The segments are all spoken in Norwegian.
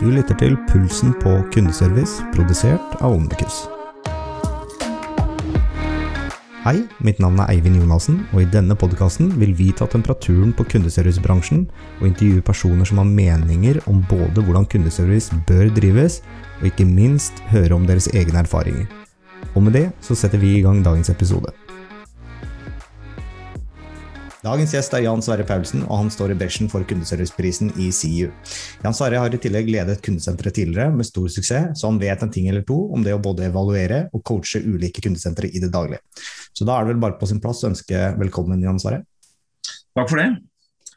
Du lytter til Pulsen på kundeservice, produsert av Omnikus. Hei, mitt navn er Eivind Jonassen, og i denne podkasten vil vi ta temperaturen på kundeservicebransjen og intervjue personer som har meninger om både hvordan kundeservice bør drives, og ikke minst høre om deres egne erfaringer. Og med det så setter vi i gang dagens episode. Dagens gjest er Jan Sverre Paulsen, og han står i bresjen for kundeserviceprisen i CU. Jan Sverre har i tillegg ledet kundesenteret tidligere med stor suksess, så han vet en ting eller to om det å både evaluere og coache ulike kundesentre i det daglige. Så da er det vel bare på sin plass å ønske velkommen, Jan Sverre. Takk for det.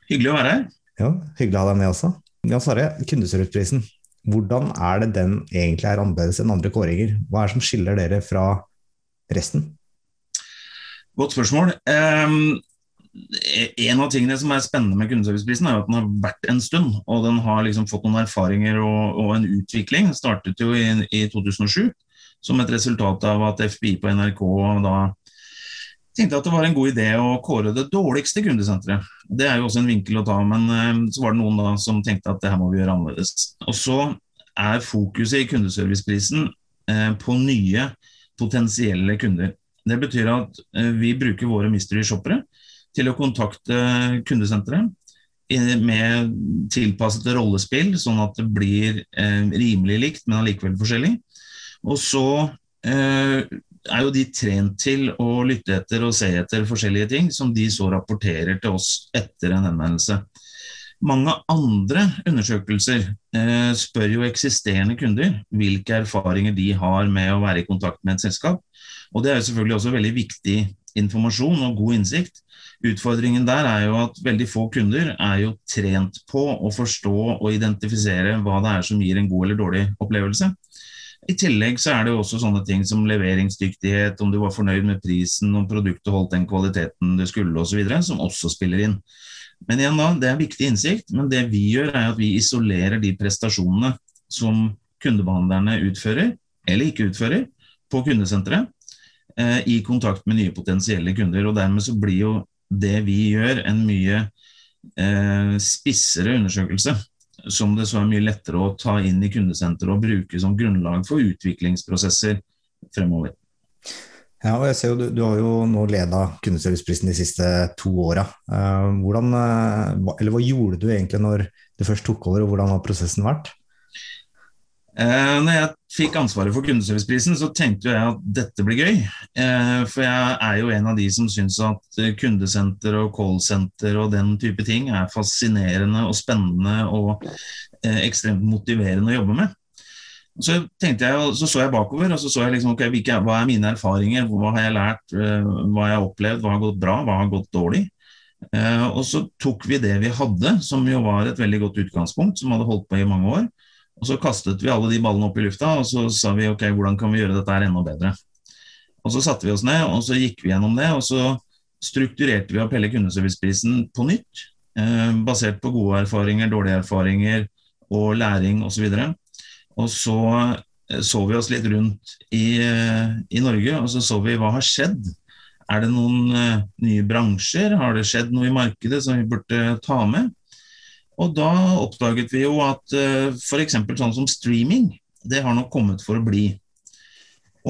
Hyggelig å være her. Ja, hyggelig å ha deg med også. Jan Sverre, kundeserviceprisen. Hvordan er det den egentlig er annerledes enn andre kåringer? Hva er det som skiller dere fra resten? Godt spørsmål. Um, en av tingene som er spennende med kundeserviceprisen, er at den har vært en stund. Og den har liksom fått noen erfaringer og, og en utvikling. Den startet jo i, i, 2007 som et resultat av at FBI på NRK da tenkte at det var en god idé å kåre det dårligste kundesenteret. Det er jo også en vinkel å ta, men eh, så var det noen da som tenkte at det her må vi gjøre annerledes. Og så er fokuset i kundeserviceprisen eh, på nye potensielle kunder. Det betyr at eh, vi bruker våre mystery shoppere til å kontakte kundesenteret med tilpassede rollespill, sånn at det blir eh, rimelig likt, men allikevel forskjellig. Og så eh, er jo de trent til å lytte etter og se etter forskjellige ting, som de så rapporterer til oss etter en henvendelse. Mange andre undersøkelser eh, spør jo eksisterende kunder hvilke erfaringer de har med å være i kontakt med et selskap. Og Det er jo selvfølgelig også veldig viktig informasjon og god innsikt. Utfordringen der er jo at veldig få kunder er jo trent på å forstå og identifisere hva det er som gir en god eller dårlig opplevelse. I tillegg så er det jo også sånne ting som leveringsdyktighet, om du var fornøyd med prisen, om produktet holdt den kvaliteten det skulle osv., som også spiller inn. Men igjen da, det er viktig innsikt, men det vi gjør er at vi isolerer de prestasjonene som kundebehandlerne utfører, eller ikke utfører, på kundesenteret, i kontakt med nye potensielle kunder. og Dermed så blir jo det vi gjør, en mye eh, spissere undersøkelse. Som det så er mye lettere å ta inn i kundesenteret og bruke som grunnlag for utviklingsprosesser fremover. Ja, og jeg ser jo Du, du har jo nå leda Kundeserviceprisen de siste to åra. Eh, hvordan, eh, eller hva gjorde du egentlig når du først tok over, og hvordan har prosessen vært? Eh, når jeg fikk ansvaret for kundeserviceprisen, så tenkte jeg at dette blir gøy. Eh, for jeg er jo en av de som syns at eh, kundesenter og callsenter og den type ting er fascinerende og spennende og eh, ekstremt motiverende å jobbe med. Så jeg, så, så jeg bakover og så så jeg liksom, okay, hvilke, hva er mine erfaringer, hva har jeg lært, eh, hva har jeg opplevd, hva har gått bra, hva har gått dårlig. Eh, og så tok vi det vi hadde, som jo var et veldig godt utgangspunkt, som hadde holdt på i mange år og Så kastet vi alle de ballene opp i lufta og så sa vi ok, hvordan kan vi gjøre dette her enda bedre. Og Så satte vi oss ned og så gikk vi gjennom det, og så strukturerte vi opp hele kundeserviceprisen på nytt. Eh, basert på gode erfaringer, dårlige erfaringer og læring osv. Og, så eh, så vi oss litt rundt i, eh, i, Norge og så så vi hva har skjedd. Er det noen uh, nye bransjer? Har det skjedd noe i markedet som vi burde ta med? Og da oppdaget vi jo at uh, eh, f.eks. sånn som streaming, det har nok kommet for å bli.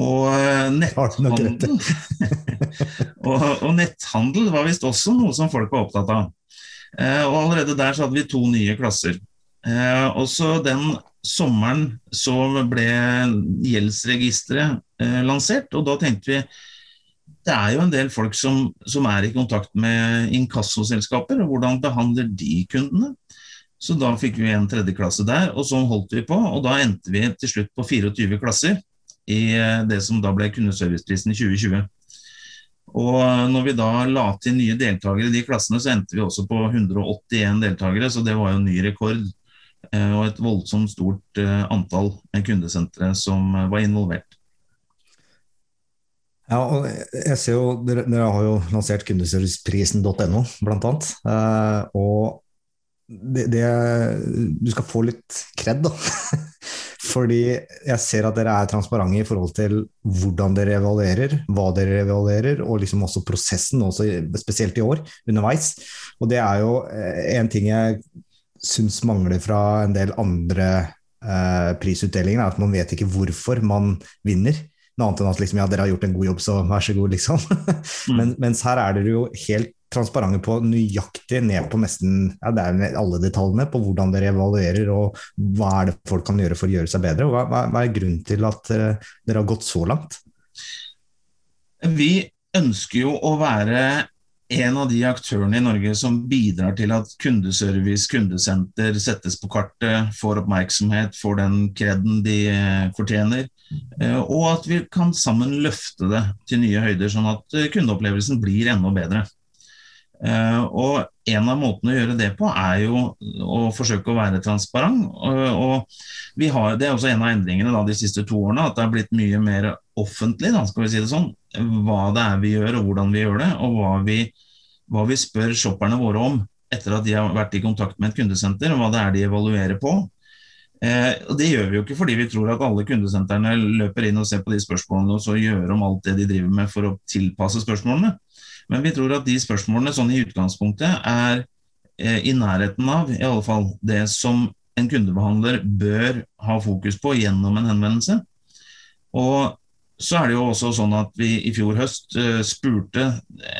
Og uh, netthandel og, og, netthandel var visst også noe som folk var opptatt av. Uh, og allerede der så hadde vi to nye klasser. Og så den sommeren så ble gjeldsregisteret lansert, og da tenkte vi det er jo en del folk som, som er i kontakt med inkassoselskaper, og hvordan behandler de kundene? Så da fikk vi en tredjeklasse der, og sånn holdt vi på. Og da endte vi til slutt på 24 klasser i eh, det som da ble Kundeserviceprisen i 2020. Og når vi da la til nye deltakere i de klassene, så endte vi også på 181 deltakere, så det var jo ny rekord. Eh, og et voldsomt stort eh, antall kundesentre som var involvert. Ja, og jeg ser jo, Dere, dere har jo lansert kundeserviceprisen.no, blant annet. Og det, det, Du skal få litt kred, da. Fordi jeg ser at dere er transparente i forhold til hvordan dere evaluerer, hva dere evaluerer, og liksom også prosessen, også spesielt i år, underveis. Og det er jo eh, en ting jeg syns mangler fra en del andre eh, prisutdelinger, er at man vet ikke hvorfor man vinner. Noe annet enn at liksom, ja, dere har gjort en god jobb, så vær så god, liksom. mm. Men, mens her er dere jo helt transparente på nøyaktig ned på nesten ja, det er alle detaljene på hvordan dere evaluerer og hva er det folk kan gjøre for å gjøre seg bedre. Hva, hva, hva er grunnen til at uh, dere har gått så langt? Vi ønsker jo å være en av de aktørene i Norge som bidrar til at kundeservice, kundesenter settes på kartet, får oppmerksomhet, får den kreden de eh, fortjener. Eh, og at vi kan sammen løfte det til nye høyder, sånn at eh, kundeopplevelsen blir enda bedre. Og en av måtene å gjøre det på, er jo å forsøke å være transparent. Og har, det er også en av endringene da, de siste to årene, at det har blitt mye mer offentlig, da, skal vi si det sånn, hva det er vi gjør og hvordan vi gjør det, og hva vi, hva vi spør shopperne våre om etter at de har vært i kontakt med et kundesenter, og hva det er de evaluerer på. Eh, og Det gjør vi jo ikke fordi vi tror at alle kundesentrene løper inn og ser på de spørsmålene og så gjør om alt det de driver med for å tilpasse spørsmålene. Men vi tror at de spørsmålene sånn i utgangspunktet er eh, i nærheten av i alle fall det som en kundebehandler bør ha fokus på gjennom en henvendelse. Og så er det jo også sånn at vi i fjor høst uh, spurte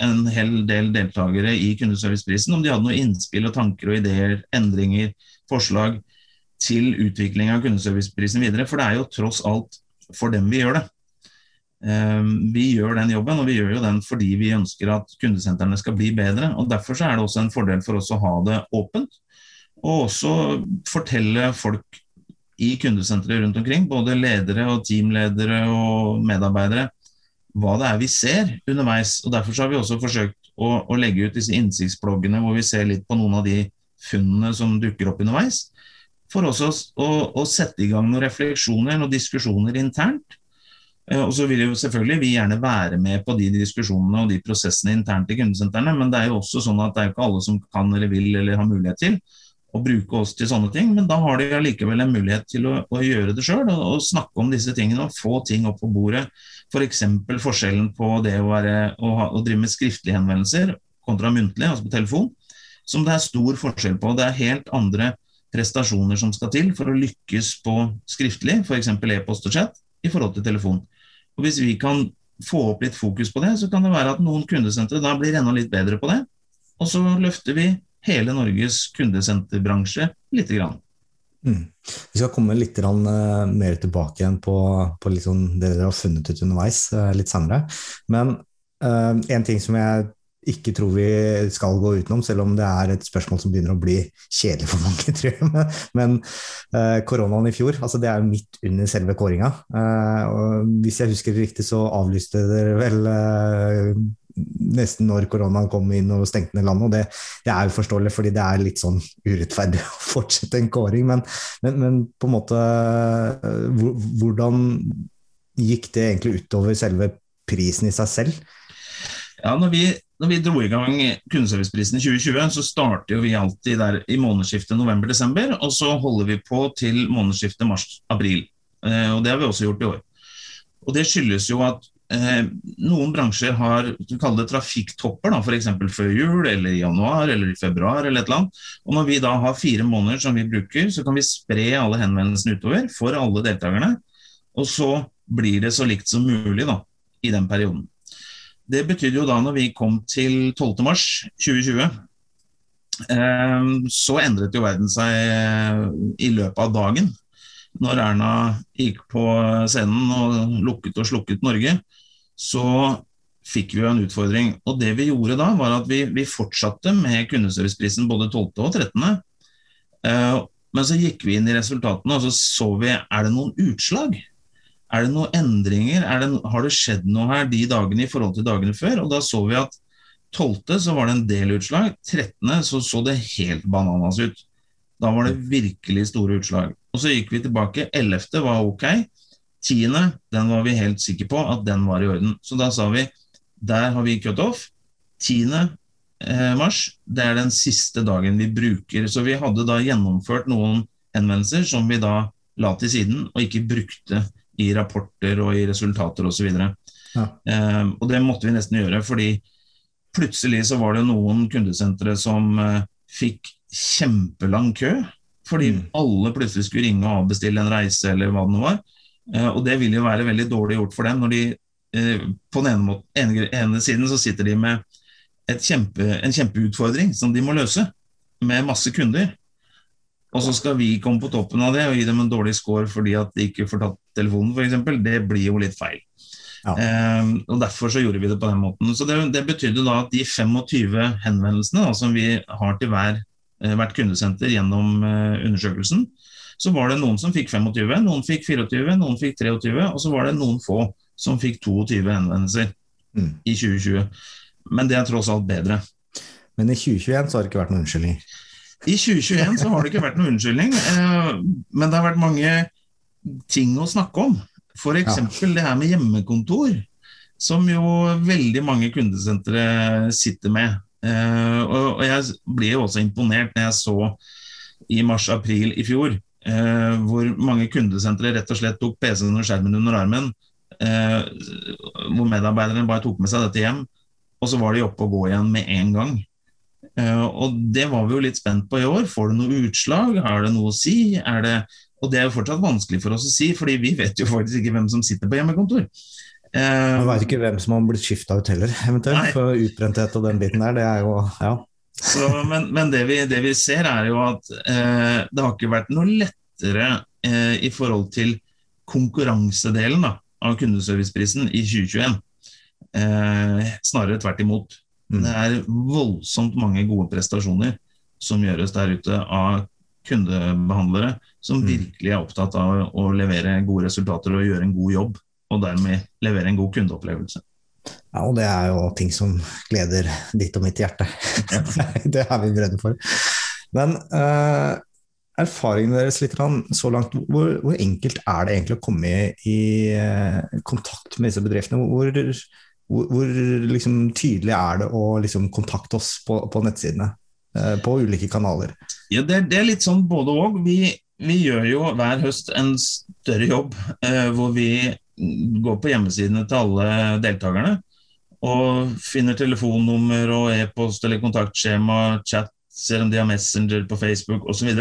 en hel del deltakere i Kundeserviceprisen om de hadde noen innspill og tanker og ideer, endringer, forslag til utvikling av Kundeserviceprisen videre. For det er jo tross alt for dem vi gjør det. Um, vi gjør den jobben, og vi gjør jo den fordi vi ønsker at kundesentrene skal bli bedre. og Derfor er det også en fordel for oss å ha det åpent, og også fortelle folk i kundesenteret rundt omkring, både ledere og teamledere og medarbeidere, hva det er vi ser underveis. og Derfor har vi også forsøkt å, å legge ut disse innsiktsbloggene hvor vi ser litt på noen av de funnene som dukker opp underveis. For også å, å sette i gang noen refleksjoner og diskusjoner internt. Eh, og så vil jo selvfølgelig vi gjerne være med på de diskusjonene og de prosessene internt i kundesentrene, men det er jo også sånn at det er jo ikke alle som kan eller vil eller har mulighet til å bruke oss til sånne ting, men da har de allikevel en mulighet til å, å gjøre det sjøl og, og, snakke om disse tingene og få ting opp på bordet. F.eks. For forskjellen på det å, være, å, ha, å, drive med skriftlige henvendelser kontra muntlig, altså på telefon, som det er stor forskjell på. Det er helt andre prestasjoner som skal til for å lykkes på skriftlig, f.eks. e-post og chat, i forhold til telefon. Og Hvis vi kan få opp litt fokus på det, så kan det være at noen kundesentre da blir enda litt bedre på det. Og så løfter vi hele Norges kundesenterbransje lite grann. Mm. Vi skal komme litt uh, mer tilbake igjen på, på sånn det dere har funnet ut underveis uh, litt senere. Men uh, en ting som jeg ikke tror vi skal gå utenom, selv om det er et spørsmål som begynner å bli kjedelig for mange, tror jeg. Men koronaen i fjor, altså det er jo midt under selve kåringa. hvis jeg husker riktig, så avlyste dere vel nesten når koronaen kom inn og stengte ned landet. og det, det, er jo forståelig, fordi det er litt sånn urettferdig å fortsette en kåring. Men, men, men på en måte Hvordan gikk det egentlig utover selve prisen i seg selv? Ja, når vi, når vi dro i gang Kundeserviceprisen i 2020, så starter vi alltid der i månedsskiftet november-desember, og så holder vi på til månedsskiftet mars-april. Eh, og Det har vi også gjort i år. Og Det skyldes jo at Eh, noen bransjer har du kaller det trafikktopper, f.eks. før jul, eller i januar eller i februar. eller et eller annet. Og Når vi da har fire måneder som vi bruker, så kan vi spre alle henvendelsene utover for alle deltakerne. Og så blir det så likt som mulig da, i den perioden. Det betydde jo da når vi kom til 12.3.2020, eh, så endret jo verden seg eh, i løpet av dagen når Erna gikk på scenen og lukket og slukket Norge, så fikk vi jo en utfordring. Og det vi gjorde da, var at vi, vi fortsatte med kundeserviceprisen både 12. og 13. Eh, men så gikk vi inn i resultatene og så så vi er det noen utslag. Er det noen endringer? Det, har det skjedd noe her de dagene i forhold til dagene før? Og da så vi at 12. så var det en del utslag. 13. så så det helt bananas ut. Da var det virkelig store utslag. Og så gikk vi tilbake. 11. var ok. 10. den var vi helt sikre på at den var i orden. Så da sa vi der har vi cutoff. 10. Eh, mars, det er den siste dagen vi bruker. Så vi hadde da gjennomført noen henvendelser som vi da la til siden og ikke brukte i rapporter og i resultater osv. Ja. Eh, og det måtte vi nesten gjøre, fordi plutselig så var det noen kundesentre som eh, fikk kjempelang kø fordi Mm. alle plutselig skulle ringe og avbestille en reise eller hva det nå var. Eh, og det vil jo være veldig dårlig gjort for dem når de eh, på den ene, måten, ene, ene siden så sitter de med kjempe, en kjempeutfordring som de må løse, med masse kunder. Og så skal vi komme på toppen av det og gi dem en dårlig score fordi at de ikke får tatt telefonen, f.eks. Det blir jo litt feil. Ja. Eh, og Derfor så gjorde vi det på den måten. Så Det, det betydde da at de 25 henvendelsene da, som vi har til hver, eh, hvert kundesenter gjennom eh, undersøkelsen, så var det noen som fikk 25, noen fikk 24, noen fikk 23, og så var det noen få som fikk 22 henvendelser Mm. i 2020. Men det er tross alt bedre. Men i 2021 så har det ikke vært noen unnskyldning. I 2021 så har det ikke vært noen unnskyldning, eh, men det har vært mange ting å snakke om. F.eks. det her med hjemmekontor, som jo veldig mange kundesentre sitter med. Eh, og, jeg ble jo også imponert når jeg så i mars-april i fjor eh, hvor mange kundesentre rett og slett tok PC-en og skjermen under armen. Eh, hvor medarbeiderne bare tok med seg dette hjem, og så var de oppe og gå igjen med en gang. Uh, og det var vi jo litt spent på i år. Får det noe utslag? Har det noe å si? Er det og det er jo fortsatt vanskelig for oss å si, fordi vi vet jo faktisk ikke hvem som sitter på hjemmekontor. Eh, Man veit ikke hvem som har blitt skifta ut heller, eventuelt. Nei. For utbrenthet og den biten der, det er jo Ja. så, men men det, vi, det vi ser, er jo at eh, det har ikke vært noe lettere eh, i forhold til konkurransedelen da, av kundeserviceprisen i 2021. Eh, snarere tvert imot. Mm. Det er voldsomt mange gode prestasjoner som gjøres der ute av kundebehandlere som Mm. virkelig er opptatt av å levere gode resultater og gjøre en god jobb, og dermed levere en god kundeopplevelse. ja. Og det er jo ting som gleder ditt og mitt hjerte. det er vi redde for. Men uh, erfaringen deres litt så langt, hvor, hvor enkelt er det egentlig å komme i, i eh, kontakt med disse bedriftene? Hvor, hvor, hvor liksom, tydelig er det å liksom, kontakte oss på, på nettsidene? eh, på ulike kanaler. Ja, det, det er litt sånn både og. Vi, vi gjør jo hver høst en større jobb eh, hvor vi går på hjemmesidene til alle deltakerne og finner telefonnummer og e-post eller kontaktskjema, chat, ser om de har Messenger på Facebook osv.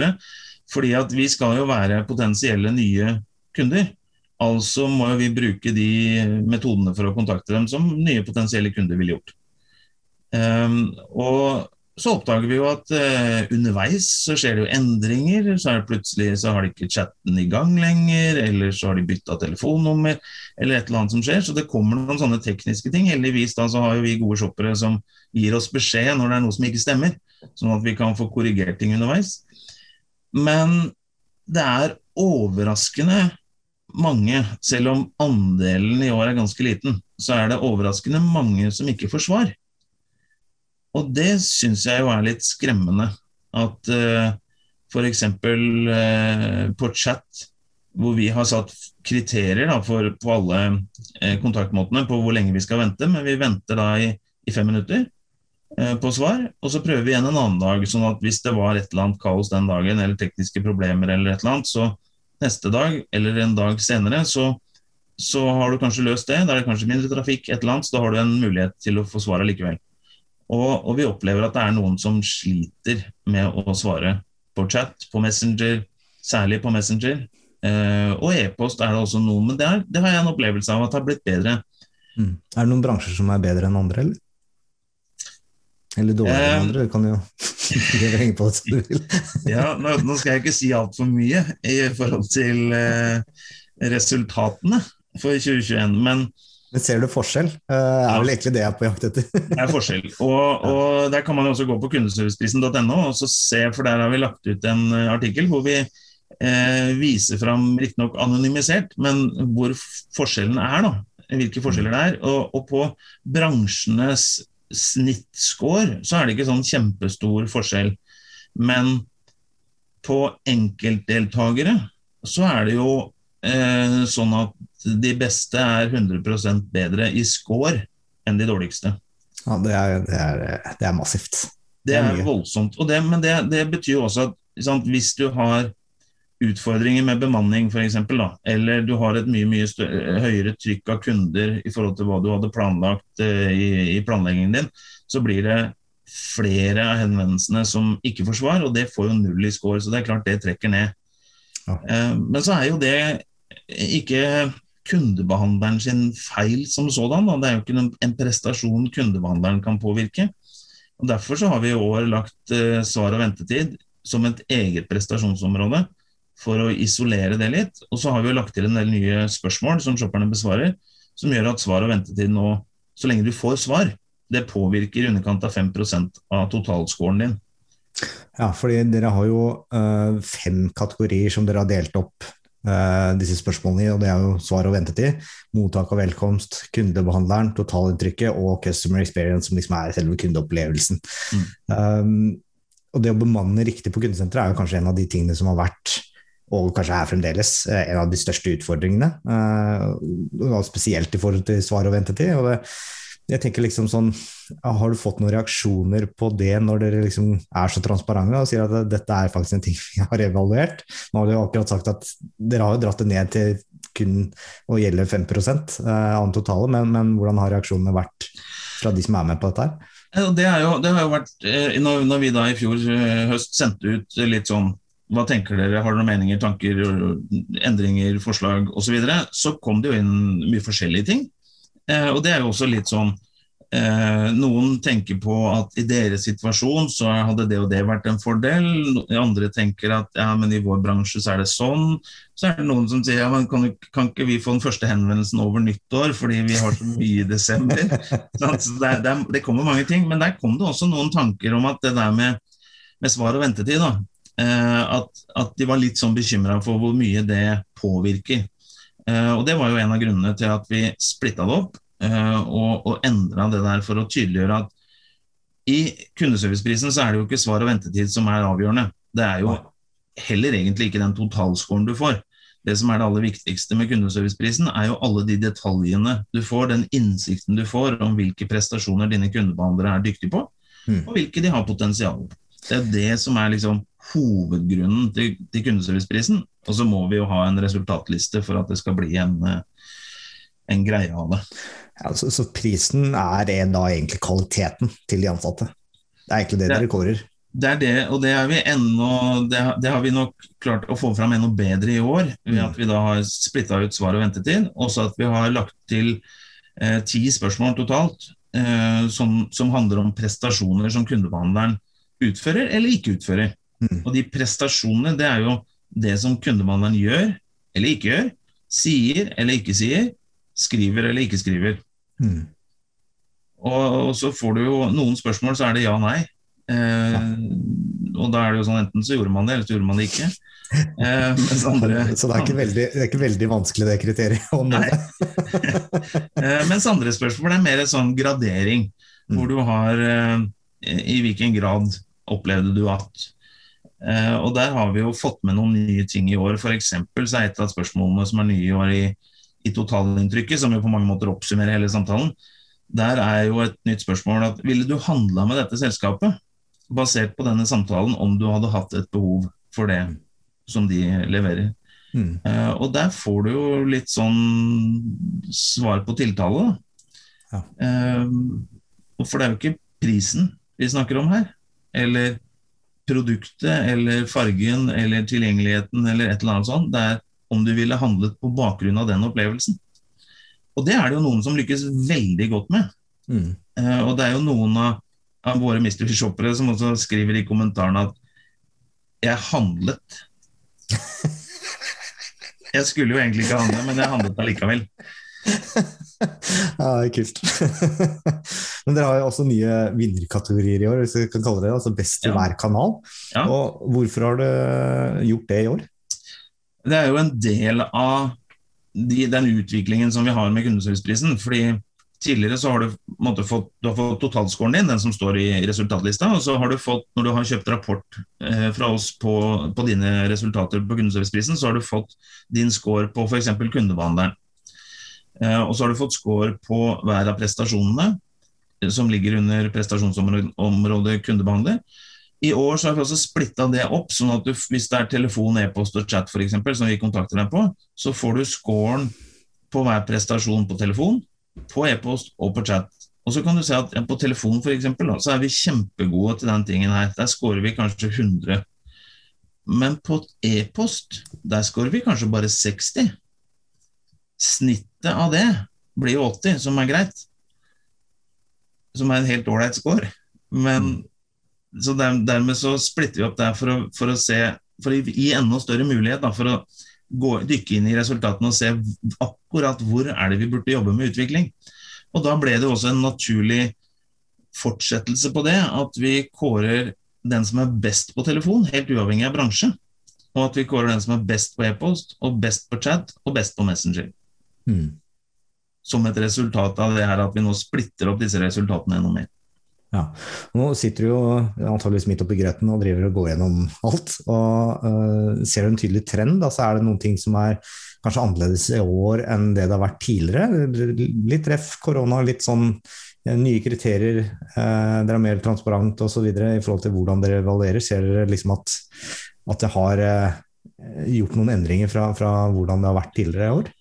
Fordi at vi skal jo være potensielle nye kunder. Altså må vi bruke de metodene for å kontakte dem som nye potensielle kunder ville gjort. Um, og så oppdager vi jo at uh, underveis så skjer det jo endringer. Så er det plutselig så har de ikke chatten i gang lenger, eller så har de bytta telefonnummer, eller et eller annet som skjer. Så det kommer noen sånne tekniske ting. Heldigvis da så har jo vi gode shoppere som gir oss beskjed når det er noe som ikke stemmer, sånn at vi kan få korrigert ting underveis. Men det er overraskende mange, selv om andelen i år er ganske liten, så er det overraskende mange som ikke får svar. Og det syns jeg jo er litt skremmende. At uh, f.eks. Uh, på chat, hvor vi har satt kriterier da, for, på alle uh, kontaktmåtene på hvor lenge vi skal vente, men vi venter da i, i fem minutter på svar, og så prøver vi igjen en annen dag. sånn at hvis det var et eller annet kaos den dagen, eller tekniske problemer, eller et eller annet, så neste dag eller en dag senere, så, så har du kanskje løst det. Da er det kanskje mindre trafikk, et eller annet, så da har du en mulighet til å få svaret likevel. Og, og, vi opplever at det er noen som sliter med å svare på chat, på Messenger, særlig på Messenger. Eh, og e-post er det også noen, men det, er, det, har jeg en opplevelse av at det har blitt bedre. Mm. Er det noen bransjer som er bedre enn andre, eller? Eller dårligere enn Eh, andre? Du kan jo henge på det som du vil. ja, nå, nå skal jeg ikke si altfor mye i forhold til eh, resultatene for 2021, men Men ser du forskjell? Uh, er vel egentlig det jeg er på jakt etter. Det er forskjell. Og, og Der kan man også gå på kundeserviceprisen.no og så se, for der har vi lagt ut en eh, artikkel hvor vi eh, viser fram, riktignok anonymisert, men hvor forskjellen er. da, Hvilke forskjeller det er. Og, og på bransjenes snittscore så er det ikke sånn kjempestor forskjell. Men på enkeltdeltakere så er det jo eh, sånn at de beste er 100% bedre i score enn de dårligste. Ja, det er, det er, det er massivt. Det Det er er voldsomt. Det, men det, det betyr jo også at sant, hvis du har utfordringer med bemanning f.eks., eller du har et mye mye større, høyere trykk av kunder i forhold til hva du hadde planlagt eh, i, i planleggingen din, så blir det flere av henvendelsene som ikke får svar, og det får jo null i score. Så det er klart det trekker ned. Ja. Eh, men så er jo det ikke kundebehandleren sin feil som sådan. Da. Det er jo ikke en prestasjon kundebehandleren kan påvirke. Og Derfor så har vi i år lagt uh, svar og ventetid som et eget prestasjonsområde for å isolere det litt. Og så har vi jo lagt til en del nye spørsmål som shopperne besvarer, som gjør at svar og ventetid nå, så lenge du får svar, det påvirker i underkant av 5 av totalscoren din. Ja, fordi dere har jo øh, fem kategorier som dere har delt opp disse spørsmålene i, og det er jo svar og ventetid, mottak og velkomst, kundebehandleren, totalinntrykket og customer experience, som liksom er selve kundeopplevelsen. Mm. Um, og det å bemanne riktig på kundesenteret er jo kanskje en av de tingene som har vært og kanskje er fremdeles eh, en av de største utfordringene. Spesielt i forhold til svar og ventetid. og det jeg tenker liksom sånn, Har du fått noen reaksjoner på det når dere liksom er så transparente og sier at dette er faktisk en ting vi har evaluert? Nå har du jo akkurat sagt at dere har jo dratt det ned til kun å gjelde 5 eh, av den totale, men, men, hvordan har reaksjonene vært fra de som er med på dette? her? Det, jo, det har jo vært, eh, når vi da i fjor eh, høst sendte ut litt sånn hva tenker dere, har dere noen meninger, tanker, endringer, forslag osv., så, videre, så kom det jo inn mye forskjellige ting. Eh, og det er jo også litt sånn eh, Noen tenker på at i deres situasjon så hadde det og det vært en fordel. Andre tenker at ja, men i vår bransje så er det sånn. Så er det noen som sier ja, men kan, kan ikke vi få den første henvendelsen over nyttår fordi vi har så mye i desember. Så det, det, det, kommer mange ting. Men der kom det også noen tanker om at det der med, med svar og ventetid, da, eh, at, at, de var litt sånn bekymra for hvor mye det påvirker. Eh, og Det var jo en av grunnene til at vi splitta det opp eh, og, og endra det der for å tydeliggjøre at i kundeserviceprisen så er det jo ikke svar og ventetid som er avgjørende. Det er jo heller egentlig ikke den totalscoren du får. Det som er det aller viktigste med kundeserviceprisen, er jo alle de detaljene du får, den innsikten du får om hvilke prestasjoner dine kundebehandlere er dyktige på, mm. og hvilke de har potensial. Det er det som er liksom hovedgrunnen til, til kundeserviceprisen. Og så må vi jo ha en resultatliste for at det skal bli en, eh, en greie av det. Ja, så, så, prisen er da egentlig kvaliteten til de ansatte? Det er egentlig det, det dere kårer? Det er det, og det, vi ennå, det, det, har vi nok klart å få fram enda bedre i år. ved. At vi da har splitta ut svar og ventetid. Også at vi har lagt til eh, ti spørsmål totalt eh, som, som, handler om prestasjoner som kundebehandleren utfører eller ikke utfører. Mm. Og de prestasjonene, det er jo det som kundebehandleren gjør eller ikke gjør, sier eller ikke sier, skriver eller ikke skriver. Mm. Og, og, så får du jo noen spørsmål, så er det ja-nei. Eh, ja. Og da er det jo sånn enten så gjorde man det, eller så gjorde man det ikke. Eh, andre, så det er, ikke veldig, det er ikke veldig vanskelig, det kriteriet? Nei. eh, mens andre spørsmål er mer sånn gradering, mm. hvor du har eh, i hvilken grad opplevde du at Uh, og Der har vi jo fått med noen nye ting i år. For så er et av spørsmålene som er nye i år i, i totalinntrykket, som jo på mange måter oppsummerer hele samtalen, der er jo et nytt spørsmål at ville du handla med dette selskapet basert på denne samtalen om du hadde hatt et behov for det som de leverer? Mm. Uh, og der får du jo litt sånn svar på tiltale, da. Ja. Uh, for det er jo ikke prisen vi snakker om her. Eller produktet eller fargen eller tilgjengeligheten eller et eller annet sånt. Det er om du ville handlet på bakgrunn av den opplevelsen. Og det er det jo noen som lykkes veldig godt med. Mm. Uh, og det er jo noen av, av våre mystery-shoppere som også skriver i kommentarene at 'jeg handlet'. jeg skulle jo egentlig ikke handle, men jeg handlet allikevel. ja, det er kult. Men dere har jo også nye vinnerkategorier i år, hvis vi kan kalle det altså Best i ja. hver kanal. Ja. Og hvorfor har du gjort det i år? Det er jo en del av de, den utviklingen som vi har med kundeserviceprisen. fordi Tidligere så har du, fått, du har fått totalscoren din, den som står i resultatlista. Og så har du fått, når du har kjøpt rapport eh, fra oss på, på, dine resultater på kundeserviceprisen, så har du fått din score på f.eks. kundebehandleren. Eh, og så har du fått score på hver av prestasjonene eh, som ligger under prestasjonsområdet kundebehandler. I år så har vi også splitta det opp, sånn at du, hvis det er telefon, e-post og chat for eksempel, som vi kontakter deg på, så får du scoren på hver prestasjon på telefon, på e-post og på chat. Og så kan du se at På telefon for eksempel, så er vi kjempegode til den tingen her. Der scorer vi kanskje 100. Men på e-post der scorer vi kanskje bare 60. Snittet av det blir jo 80, som er greit. Som er en helt ålreit score. Men så der, dermed så splitter vi opp der for å, for å se For å gi enda større mulighet da, for å gå, dykke inn i resultatene og se akkurat hvor er det vi burde jobbe med utvikling. Og da ble det også en naturlig fortsettelse på det, at vi kårer den som er best på telefon, helt uavhengig av bransje. Og at vi kårer den som er best på e-post, og best på chat, og best på Messenger. Mm. Som et resultat av det her at vi nå splitter opp disse resultatene enda mer. Ja. Nå sitter du jo antageligvis midt oppi grøten og driver og går gjennom alt. og uh, Ser du en tydelig trend? Da, så er det noen ting som er kanskje annerledes i år enn det det har vært tidligere? Litt ref korona, litt sånn uh, nye kriterier, uh, dere er mer transparent osv. i forhold til hvordan dere evaluerer. Ser dere liksom at, at det har gjort noen endringer fra, fra hvordan det har vært tidligere i år?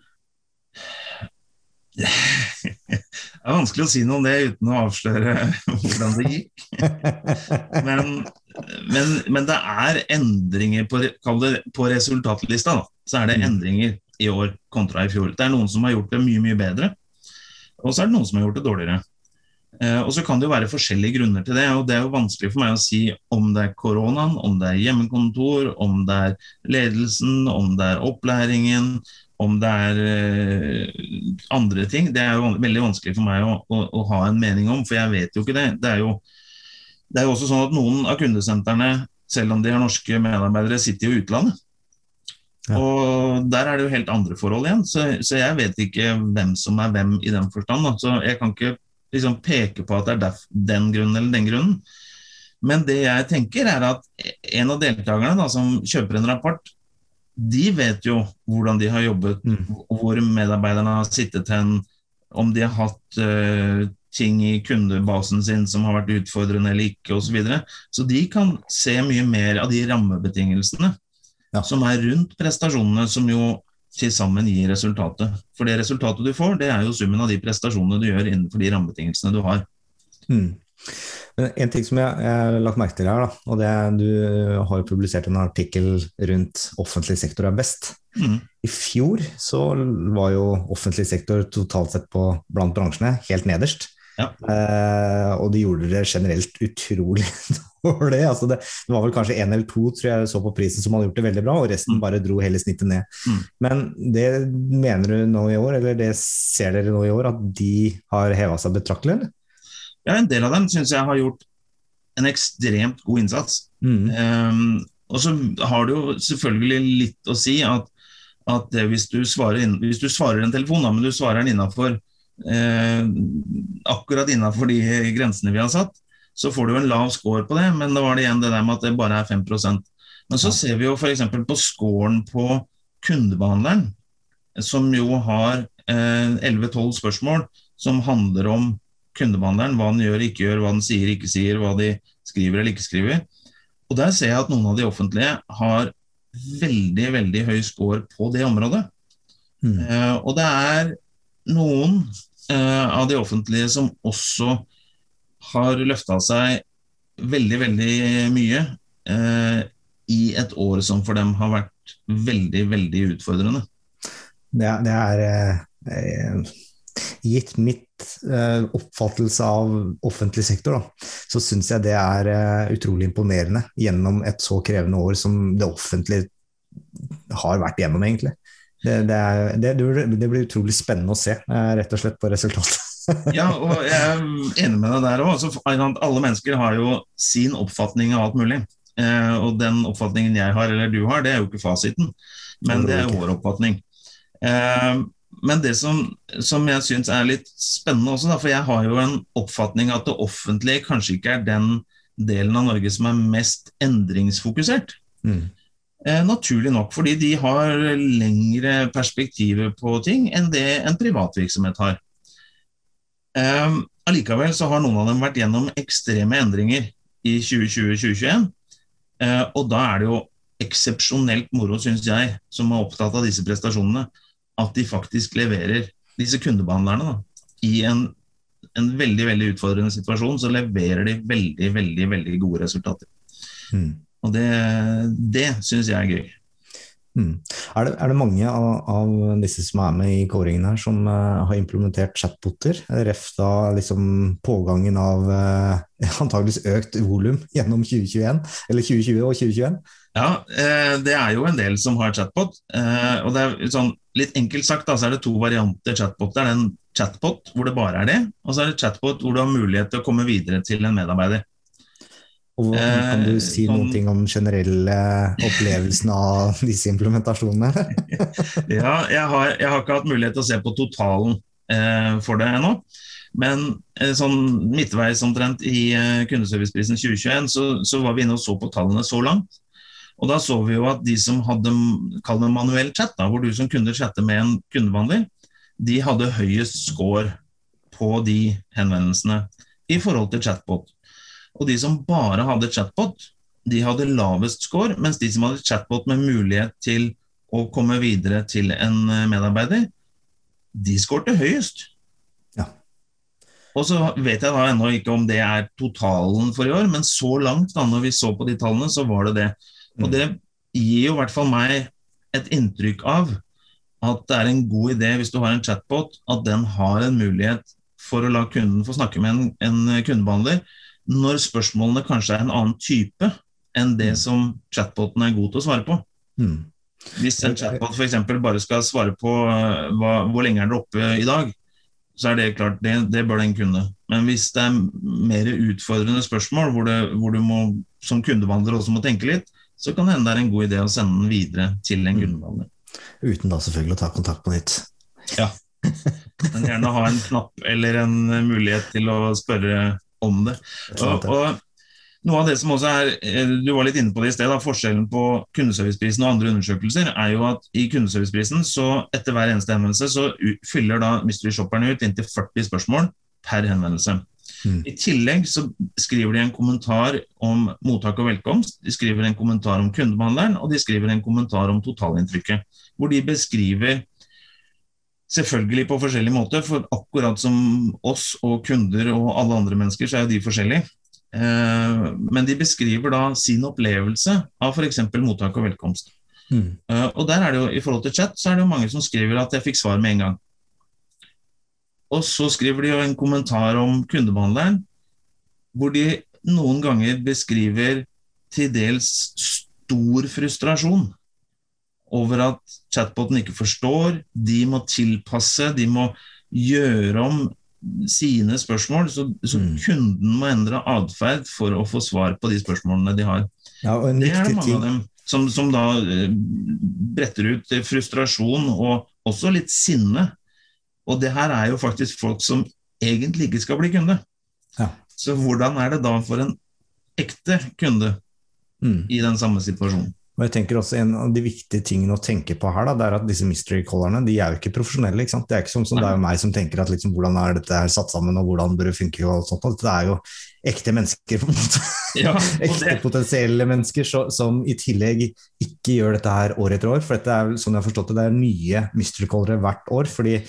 Det er vanskelig å si noe om det uten å avsløre hvordan det gikk. Men, men, men det er endringer på, på resultatlista. Da. Så er det mm. endringer i år kontra i fjor. Det er noen som har gjort det mye, mye bedre, og så er det noen som har gjort det dårligere. Eh, og så kan det jo være forskjellige grunner til det, og det er jo vanskelig for meg å si om det er koronaen, om det er hjemmekontor, om det er ledelsen, om det er opplæringen, om det er uh, andre ting, det er jo veldig vanskelig for meg å, å, å, ha en mening om, for jeg vet jo ikke det. Det er jo, det er jo også sånn at noen av kundesentrene, selv om de har norske medarbeidere, sitter jo i utlandet. Ja. Og der er det jo helt andre forhold igjen, så, så, jeg vet ikke hvem som er hvem i den forstand. Da. Så jeg kan ikke liksom peke på at det er den grunnen eller den grunnen. Men det jeg tenker er at en av deltakerne da, som kjøper en rapport, de vet jo hvordan de har jobbet, mm. hvor medarbeiderne har sittet hen, om de har hatt uh, ting i kundebasen sin som har vært utfordrende eller ikke osv. Så, videre. så de kan se mye mer av de rammebetingelsene ja. som er rundt prestasjonene, som jo til sammen gir resultatet. For det resultatet du får, det er jo summen av de prestasjonene du gjør innenfor de rammebetingelsene du har. Mm. Men En ting som jeg, jeg har lagt merke til her, da, og det er du har jo publisert en artikkel rundt offentlig sektor er best. Mm. I fjor så var jo offentlig sektor totalt sett på blant bransjene helt nederst. Ja. Eh, og de gjorde det generelt utrolig dårlig. Altså det, det, var vel kanskje én eller to tror jeg så på prisen som hadde gjort det veldig bra, og resten mm. bare dro hele snittet ned. Mm. Men det mener du nå i år, eller det ser dere nå i år, at de har heva seg betraktelig? eller? Ja, en del av dem syns jeg har gjort en ekstremt god innsats. Mm. Um, og så har det jo selvfølgelig litt å si at, at hvis, du inn, hvis, du svarer en telefon, da, men du svarer den innafor eh, akkurat innafor de grensene vi har satt, så får du en lav score på det. Men da var det igjen det der med at det bare er 5% Men så ser vi jo f.eks. på scoren på kundebehandleren, som jo har eh, 11-12 spørsmål som handler om kundebehandleren, hva den gjør, ikke gjør, hva den sier, ikke sier, hva de skriver eller ikke skriver. Og Der ser jeg at noen av de offentlige har veldig veldig høy score på det området. Mm. Uh, og det er noen uh, av de offentlige som også har løfta seg veldig, veldig mye uh, i et år som for dem har vært veldig, veldig utfordrende. Det, det er gitt mitt uh, oppfattelse av offentlig sektor, da, så syns jeg det er uh, utrolig imponerende gjennom et så krevende år som det offentlige har vært gjennom, egentlig. Det, det, er, det, det blir utrolig spennende å se, uh, rett og slett, på resultatet. ja, og jeg er enig med deg der òg. Alle mennesker har jo sin oppfatning av alt mulig. og den oppfatningen jeg har, eller du har, det er jo ikke fasiten, men det er vår oppfatning. Uh, men det som, som jeg syns er litt spennende også, da, for jeg har jo en oppfatning at det offentlige kanskje ikke er den delen av Norge som er mest endringsfokusert. Mm. Eh, naturlig nok, fordi de har lengre perspektiver på ting enn det en privatvirksomhet har. Eh, allikevel så har noen av dem vært gjennom ekstreme endringer i 2020-2021. Eh, og da er det jo eksepsjonelt moro, syns jeg, som er opptatt av disse prestasjonene, at de faktisk leverer disse kundebehandlerne da, i en en veldig veldig utfordrende situasjon, så leverer de veldig veldig, veldig gode resultater. Mm. Og det, det syns jeg er gøy. Mm. Er, det, er, det, mange av, av, disse som er med i kåringen her, som uh, har implementert chatboter? Ref da liksom pågangen av uh, antageligvis økt volum gjennom 2021, eller 2020 og 2021? Ja, eh, det er jo en del som har chatbot. og det er sånn, Litt enkelt sagt da, så er det to varianter chatbot. Det er en chatbot hvor det bare er det, og så er det chatbot hvor du har mulighet til å komme videre til en medarbeider. Og Kan du eh, si noen ting om generelle opplevelsen av disse implementasjonene? ja, jeg har, jeg har, ikke hatt mulighet til å se på totalen eh, for det ennå. Men eh, sånn midtveis omtrent i eh, kundeserviceprisen 2021 så, så, var vi inne og så på tallene så langt. Og da så vi jo at de som hadde kall det manuell chat, da, hvor du som kunde chatte med en kundebehandler, de hadde høyest score på de henvendelsene i forhold til chatbot. Og de som bare hadde chatbot, de hadde lavest score, mens de som hadde chatbot med mulighet til å komme videre til en eh, medarbeider, de skårte høyest. Ja. Og så vet jeg da ennå ikke om det er totalen for i år, men så langt da når vi så på de tallene, så var det det. Og mm. det gir jo i hvert fall meg et inntrykk av at det er en god idé hvis du har en chatbot, at den har en mulighet for å la kunden få snakke med en, en kundebehandler når spørsmålene kanskje er en annen type enn det mm. som chatboten er god til å svare på. Mm. Hvis en chatbot f.eks. bare skal svare på uh, hva, hvor lenge er dere oppe i dag, så er det klart, det, det, bør den kunne. Men hvis det er mer utfordrende spørsmål, hvor, det, hvor du må, som kundebehandler også må tenke litt, så kan det hende det er en god idé å sende den videre til en mm. kundebehandler. Uten da selvfølgelig å ta kontakt på nytt. Ja. Men gjerne ha en knapp eller en mulighet til å spørre om det. Og, og, noe av det som også er, eh, Du var litt inne på det i sted, da, forskjellen på kundeserviceprisen og andre undersøkelser er jo at i kundeserviceprisen så etter hver eneste henvendelse så fyller da mystery shopperne ut inntil 40 spørsmål per henvendelse. Mm. I tillegg så skriver de en kommentar om mottak og velkomst, de skriver en kommentar om kundebehandleren, og de skriver en kommentar om totalinntrykket. Hvor de beskriver Selvfølgelig på forskjellig måte, for akkurat som oss og kunder og alle andre mennesker, så er jo de forskjellige. Eh, men de beskriver da sin opplevelse av f.eks. mottak og velkomst. Mm. Eh, og der er det jo, I forhold til chat så er det jo mange som skriver at jeg fikk svar med en gang. Og så skriver de jo en kommentar om kundebehandleren, hvor de noen ganger beskriver til dels stor frustrasjon over at chatboten ikke forstår. De må tilpasse, de må gjøre om sine spørsmål, så, så mm. kunden må endre atferd for å få svar på de spørsmålene de har. Ja, det er det mange ting. av dem som, som da eh, bretter ut frustrasjon og også litt sinne. Og det her er jo faktisk folk som egentlig ikke skal bli kunde. Ja. Så hvordan er det da for en ekte kunde mm. i den samme situasjonen? Og jeg tenker også En av de viktige tingene å tenke på her, da, det er at disse mystery callerne de er jo ikke profesjonelle. ikke sant? Det er ikke som, som det er jo meg som tenker at liksom, hvordan er dette her satt sammen, og hvordan bør det funke. og alt sånt. Det er jo ekte mennesker, på en måte. Ja, ekte potensielle mennesker så, som i tillegg ikke gjør dette her år etter år. For dette er sånn jeg har forstått det, det er nye mystery callere hvert år. fordi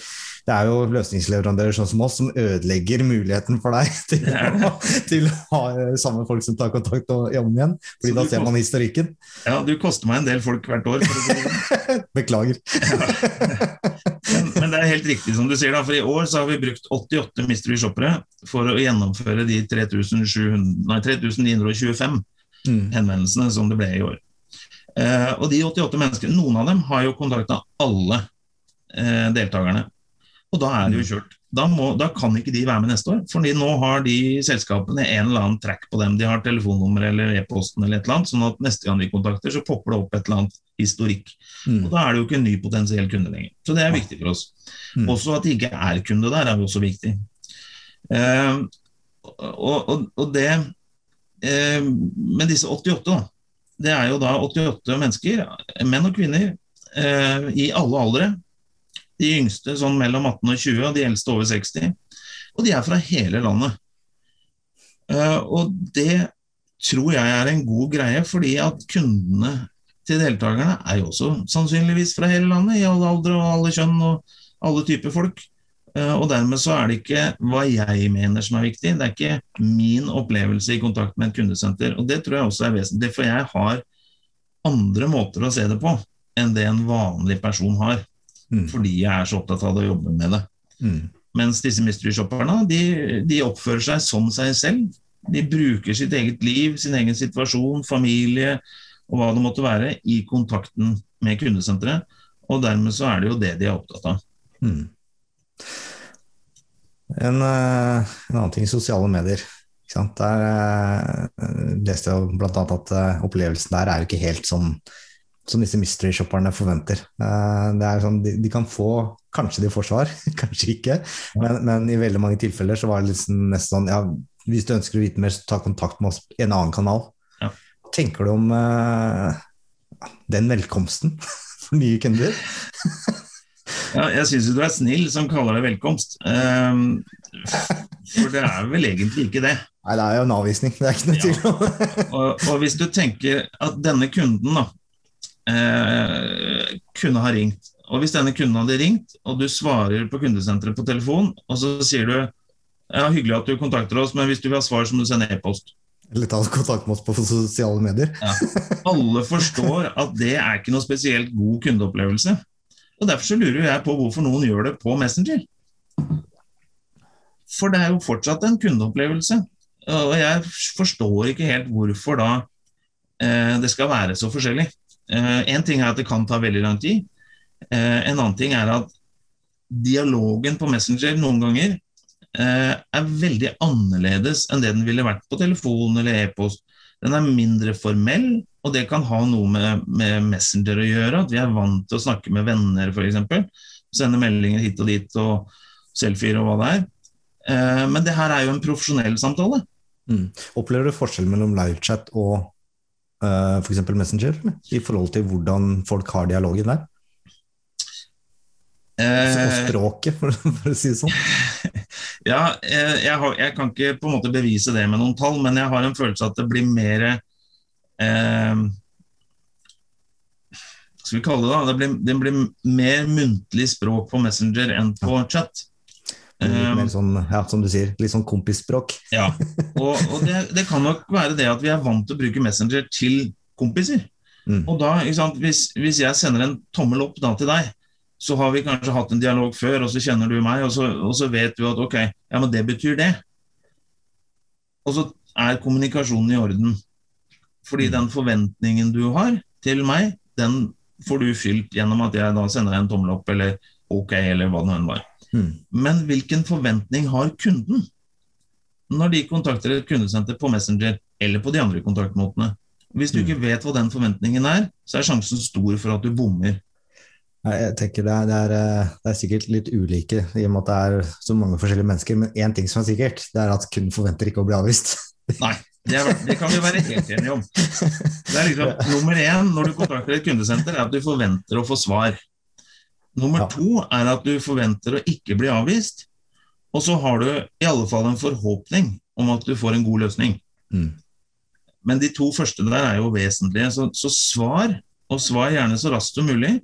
det er jo løsningsleverandører sånn som oss som ødelegger muligheten for deg til, å, til å ha eh, samme folk som tar kontakt og om igjen. fordi da ser man historikken. Ja, du koster meg en del folk hvert år. Sånn. Beklager. Men, men, det er helt riktig som du sier, da, for i år så har vi brukt 88 mystery shoppere for å gjennomføre de 3925 mm. henvendelsene som det ble i år. Eh, og de 88 menneskene, noen av dem har jo kontakta alle eh, deltakerne. Og da er det jo mm. kjørt. Da, må, da, kan ikke de være med neste år. fordi nå har de selskapene en eller annen track på dem. De har telefonnummer eller e-posten eller et eller annet, sånn at neste gang vi kontakter, så popper det opp et eller annet historikk. Mm. Og da er det jo ikke en ny potensiell kunde lenger. Så det er viktig for oss. Mm. Også at de ikke er kunde der, er jo også viktig. Uh, og, og, og, det uh, Men disse 88, da. Det er jo da 88 mennesker, menn og kvinner, uh, i alle aldre de yngste sånn mellom 18 og 20, og de eldste over 60. Og de er fra hele landet. Uh, og det tror jeg er en god greie, fordi at kundene til deltakerne er jo også sannsynligvis fra hele landet, i alle aldre og alle kjønn og alle typer folk. Eh, og dermed så er det ikke hva jeg mener som er viktig, det er ikke min opplevelse i kontakt med et kundesenter. Og det tror jeg også er vesentlig, for jeg har andre måter å se det på enn det en vanlig person har. Mm. Fordi jeg er så opptatt av å jobbe med det. Mm. Mens disse mystery shopperne de, de, oppfører seg som seg selv. De bruker sitt eget liv, sin egen situasjon, familie og hva det måtte være, i kontakten med kundesenteret. Og dermed så er det jo det de er opptatt av. Mm. En, eh, en, annen ting sosiale medier. Der uh, leste jeg bl.a. at uh, opplevelsen der er jo ikke helt som, som disse mystery-shopperne forventer. det er sånn, de, de, kan få Kanskje de får svar, kanskje ikke. Men, men, i veldig mange tilfeller så var det liksom nesten sånn ja, Hvis du ønsker å vite mer, så ta kontakt med oss i en annen kanal. Ja. Tenker du om den velkomsten for nye kunder? Ja, jeg syns du er snill som kaller det velkomst. Um, for det er vel egentlig ikke det. Nei, det er jo en avvisning. Det er ikke noe tvil om. og, og, hvis du tenker at denne kunden da eh, kunne ha ringt, og hvis denne kunden hadde ringt, og du svarer på kundesenteret på telefon, og så sier du ja, hyggelig at du kontakter oss, men hvis du vil ha svar, så må du sende e-post. Eller ta kontakt med oss på sosiale medier. Ja. Alle forstår at det er ikke noe spesielt god kundeopplevelse. Og Derfor så lurer jeg på hvorfor noen gjør det på Messenger. For det er jo fortsatt en kundeopplevelse. Og jeg forstår ikke helt hvorfor da eh, det skal være så forskjellig. Eh, en ting er at det kan ta veldig lang tid. Eh, en annen ting er at dialogen på Messenger noen ganger eh, er veldig annerledes enn det den ville vært på telefon eller e-post. Den er mindre formell, og det kan ha noe med, med, Messenger å gjøre. At vi er vant til å snakke med venner, f.eks. Sende meldinger hit og dit og selfier og hva det er. Men det her er jo en profesjonell samtale. Mm. Opplever du forskjell mellom livechat og uh, f.eks. Messenger? I forhold til hvordan folk har dialogen der? Og på språket, for, for, å si det sånn? Ja, eh, jeg, har, jeg, kan ikke på en måte bevise det med noen tall, men jeg har en følelse at det blir mer eh, Skal vi kalle det da, det blir, det blir, mer muntlig språk på Messenger enn på chat. Litt mer eh, sånn, ja, som du sier, litt sånn kompisspråk. Ja, og, og det, det, kan nok være det at vi er vant til å bruke Messenger til kompiser. Mm. Og da, hvis, hvis, jeg sender en tommel opp da til deg, så har vi kanskje hatt en dialog før, og så kjenner du meg, og så, og så vet du at ok, ja, men det betyr det. Og så er kommunikasjonen i orden. Fordi mm. den forventningen du har til meg, den får du fylt gjennom at jeg da sender deg en tommel opp eller ok, eller hva det nå var. Mm. Men hvilken forventning har kunden når de kontakter et kundesenter på Messenger eller på de andre kontaktmåtene? Hvis du mm. ikke vet hva den forventningen er, så er sjansen stor for at du bommer. Jeg tenker det er, det, er, eh, det er, sikkert litt ulike, i og med at det er så mange forskjellige mennesker. Men én ting som er sikkert, det er at kunden forventer ikke å bli avvist. Nei, det, er, det kan vi være helt enige om. Det er liksom, Nummer én når du kontakter et kundesenter, er at du forventer å få svar. Nummer ja. to er at du forventer å ikke bli avvist. Og så har du i alle fall en forhåpning om at du får en god løsning. Mm. Men de to første der er jo vesentlige. Så, så svar, og svar gjerne så raskt som mulig.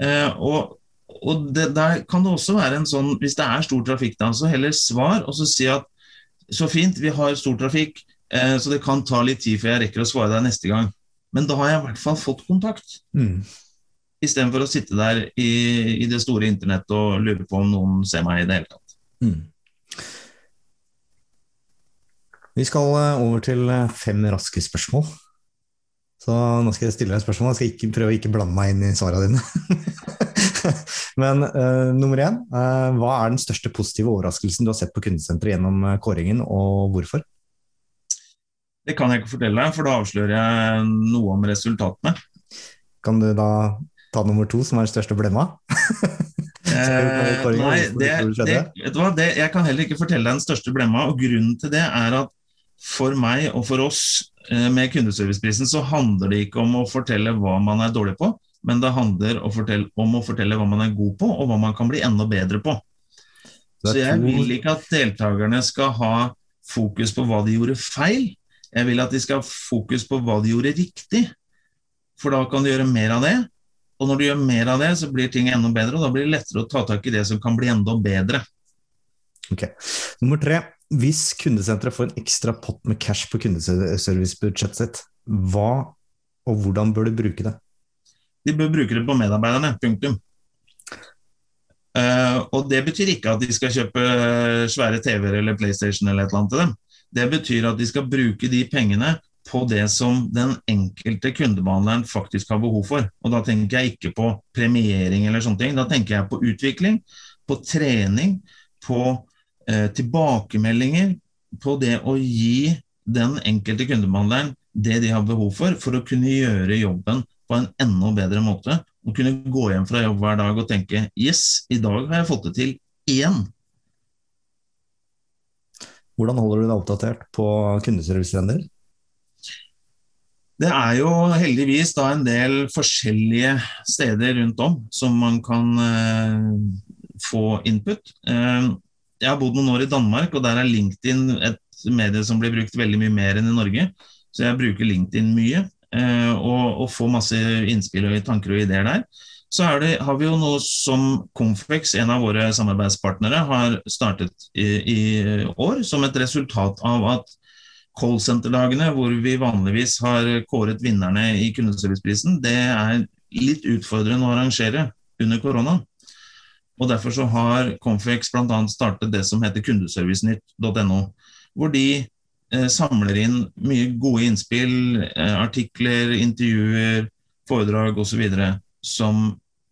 Eh, og, og det, der kan det også være en sånn, hvis det er stor trafikk, da, så heller svar og så si at så fint, vi har stor trafikk, eh, så det kan ta litt tid før jeg rekker å svare deg neste gang. Men da har jeg i hvert fall fått kontakt. Mm. Istedenfor å sitte der i, i, det store internettet og lure på om noen ser meg i det hele tatt. Mm. Vi skal eh, over til eh, fem raske spørsmål. Så nå skal jeg stille deg et spørsmål. Jeg skal ikke, prøve å ikke blande meg inn i svarene dine. Men uh, nummer én, uh, hva er den største positive overraskelsen du har sett på kundesenteret gjennom kåringen, og hvorfor? Det kan jeg ikke fortelle deg, for da avslører jeg noe om resultatene. Kan du da ta nummer to, som er den største blemma? nei, det, det, vet du hva? Det, jeg kan heller ikke fortelle deg den største blemma. og Grunnen til det er at for meg og for oss Eh, med kundeserviceprisen så handler det ikke om å fortelle hva man er dårlig på, men det handler om å fortelle hva man er god på, og hva man kan bli enda bedre på. Så jeg vil ikke at deltakerne skal ha fokus på hva de gjorde feil. Jeg vil at de skal ha fokus på hva de gjorde riktig, for da kan de gjøre mer av det. Og når du gjør mer av det, så blir ting enda bedre, og da blir det lettere å ta tak i det som kan bli enda bedre. Ok. Nummer tre. Hvis kundesenteret får en ekstra pott med cash på kundeservicebudsjettet sitt, hva og hvordan bør de bruke det? De bør bruke det på medarbeiderne. Punktum. Uh, og det betyr ikke at de skal kjøpe svære TV-er eller PlayStation eller et eller annet til dem. Det betyr at de skal bruke de pengene på det som den enkelte kundebehandleren faktisk har behov for. Og da tenker jeg ikke på premiering eller sånne ting. Da tenker jeg på utvikling, på trening, på eh, tilbakemeldinger, på det å gi den enkelte kundebehandleren det de har behov for for å kunne gjøre jobben på en enda bedre måte. Og kunne gå hjem fra jobb hver dag og tenke Yes, i dag har jeg fått det til igjen. Hvordan holder du deg oppdatert på kundeservicetrender? Det er jo heldigvis da en del forskjellige steder rundt om som man kan uh, få input. Uh, jeg har bodd noen år i Danmark, og der er LinkedIn et medie som blir brukt veldig mye mer enn i Norge. Så jeg bruker LinkedIn mye uh, og, og, får masse innspill og tanker og ideer der. Så det, har vi jo noe som Confex, en av våre samarbeidspartnere, har startet i, i år som et resultat av at callsenterdagene, hvor vi vanligvis har kåret vinnerne i kundeserviceprisen, det er litt utfordrende å arrangere under korona. Og Derfor så har Confex bl.a. startet det som heter kundeservicenytt.no, hvor de eh, samler inn mye gode innspill, eh, artikler, intervjuer, foredrag osv som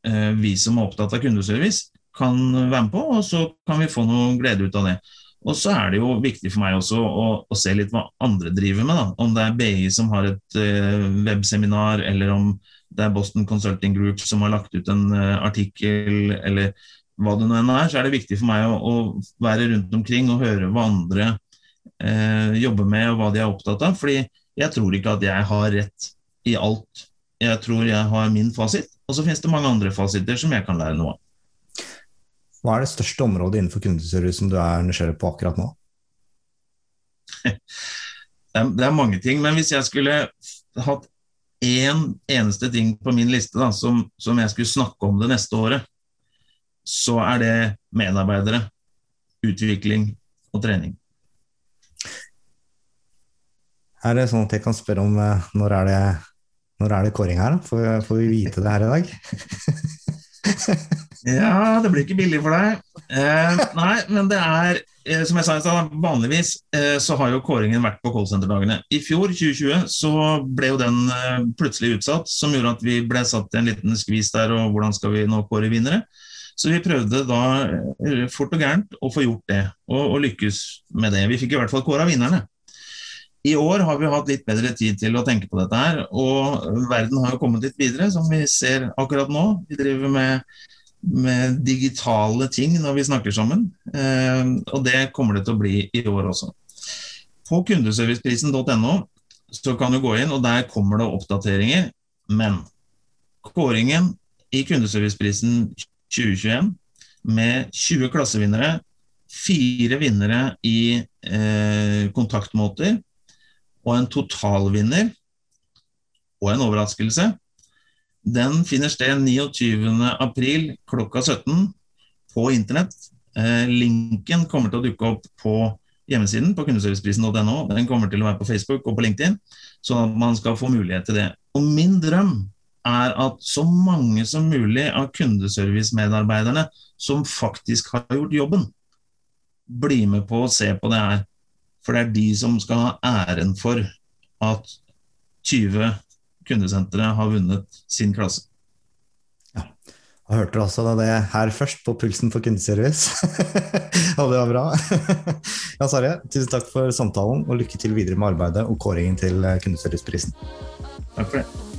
eh, vi som er opptatt av kundeservice, kan være med på, og så kan vi få noe glede ut av det. Og så er det jo viktig for meg også å, å se litt hva andre driver med. Da. Om det er BI som har et uh, webseminar, eller om det er Boston Consulting Group som har lagt ut en uh, artikkel, eller hva det nå enn er, så er det viktig for meg å, å være rundt omkring og høre hva andre uh, jobber med, og hva de er opptatt av. Fordi jeg tror ikke at jeg har rett i alt. Jeg tror jeg har min fasit. Og så finnes det mange andre fasiter som jeg kan lære noe av. Hva er det største området innenfor kundeservice som du er nysgjerrig på akkurat nå? det er mange ting, men hvis jeg skulle hatt én eneste ting på min liste da, som, som, jeg skulle snakke om det neste året, så er det medarbeidere, utvikling og trening. Er det sånn at jeg kan spørre om eh, når er det når er det kåring her? Får, får vi vite det her i dag? ja, det blir ikke billig for deg. Eh, nei, men det er eh, som jeg sa, Vanligvis eh, så har jo kåringen vært på callsenterdagene. I fjor, 2020, så ble jo den eh, plutselig utsatt, som gjorde at vi ble satt i en liten skvis der, og hvordan skal vi nå kåre vinnere? Så vi prøvde da eh, fort og gærent å få gjort det, og, og lykkes med det. Vi fikk i hvert fall kåra vinnerne. I år har vi hatt litt bedre tid til å tenke på dette her, og verden har jo kommet litt videre, som vi ser akkurat nå. Vi driver med, med digitale ting når vi snakker sammen, eh, og det kommer det til å bli i år også. På kundeserviceprisen.no så kan du gå inn, og der kommer det oppdateringer. Men kåringen i Kundeserviceprisen 2021 med 20 klassevinnere, fire vinnere i eh, kontaktmåter og en totalvinner og en overraskelse. Den finner sted 29.4 klokka 17 på internett. Eh, linken kommer til å dukke opp på hjemmesiden på kundeserviceprisen.no. Den kommer til å være på Facebook og på LinkedIn, sånn at man skal få mulighet til det. Og min drøm er at så mange som mulig av kundeservicemedarbeiderne som faktisk har gjort jobben, blir med på å se på det her. For det er de som skal ha æren for at 20 kundesentre har vunnet sin klasse. Ja. Da hørte du altså det her først, på Pulsen for kundeservice. og det var bra. ja, Sarje, tusen takk for samtalen, og lykke til videre med arbeidet og kåringen til Kundeserviceprisen. Takk for det.